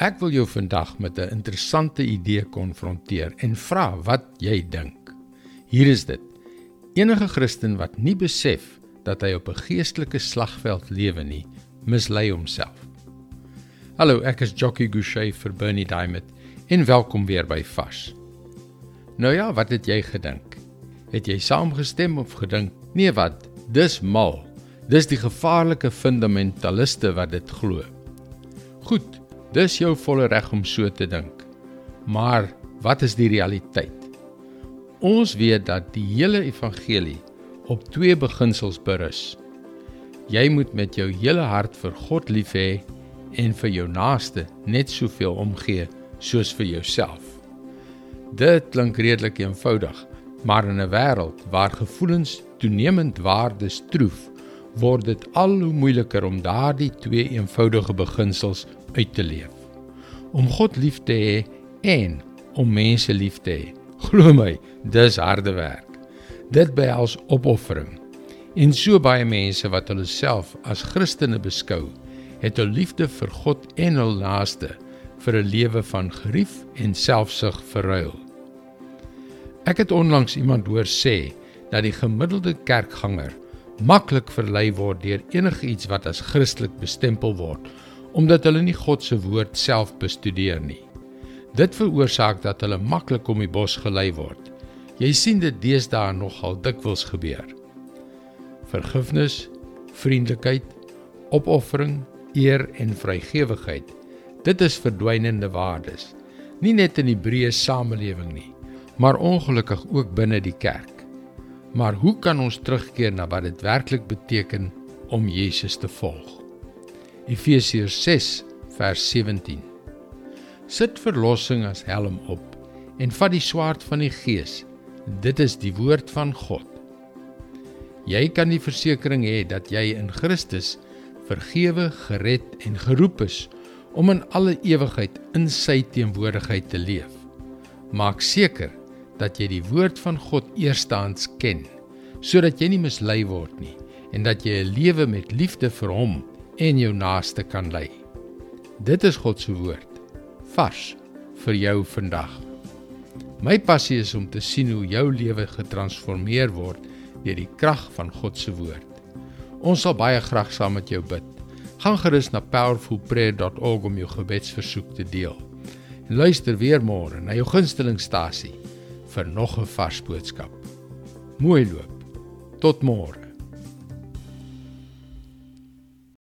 Ek wil jou vandag met 'n interessante idee konfronteer en vra wat jy dink. Hier is dit. Enige Christen wat nie besef dat hy op 'n geestelike slagveld lewe nie, mislei homself. Hallo, ek is Jockey Gouchee vir Bernie Diamond en welkom weer by Fas. Nou ja, wat het jy gedink? Het jy saamgestem of gedink, nee wat, dis mal. Dis die gevaarlike fundamentaliste wat dit glo. Goed, dis jou volle reg om so te dink. Maar wat is die realiteit? Ons weet dat die hele evangelie op twee beginsels berus. Jy moet met jou hele hart vir God lief hê en vir jou naaste net soveel omgee soos vir jouself. Dit klink redelik eenvoudig, maar in 'n wêreld waar gevoelens toenemend waarde stroef, word dit al hoe moeiliker om daardie twee eenvoudige beginsels uit te leef. Om God lief te hê en om mense lief te hê. Glo my, dis harde werk. Dit behels opoffering. En so baie mense wat hulle self as Christene beskou, het hul liefde vir God en hul naaste vir 'n lewe van gerief en selfsug verruil. Ek het onlangs iemand hoor sê dat die gemiddelde kerkganger maklik verlei word deur enigiets wat as Christelik bestempel word, omdat hulle nie God se woord self bestudeer nie. Dit veroorsaak dat hulle maklik om die bos gelei word. Jy sien dit deesdae nogal dikwels gebeur. Vergifnis, vriendelikheid, opoffering, eer en vrygewigheid. Dit is verdwynende waardes, nie net in die breë samelewing nie, maar ongelukkig ook binne die kerk. Maar hoe kan ons terugkeer na wat dit werklik beteken om Jesus te volg? Efesiërs 6 vers 17. Sit verlossing as helm op en vat die swaard van die Gees. Dit is die woord van God. Jy kan die versekering hê dat jy in Christus vergewe, gered en geroep is om in alle ewigheid in sy teenwoordigheid te leef. Maak seker dat jy die woord van God eerstehands ken, sodat jy nie mislei word nie en dat jy 'n lewe met liefde vir hom en jou naaste kan lei. Dit is God se woord vars vir jou vandag. My passie is om te sien hoe jou lewe getransformeer word deur die krag van God se woord. Ons sal baie graag saam met jou bid. Gaan gerus na powerfulprayer.org om jou gebedsversoek te deel. En luister weer môre na jou gunstelingstasie vir nog 'n vars boodskap. Mooi loop. Tot môre.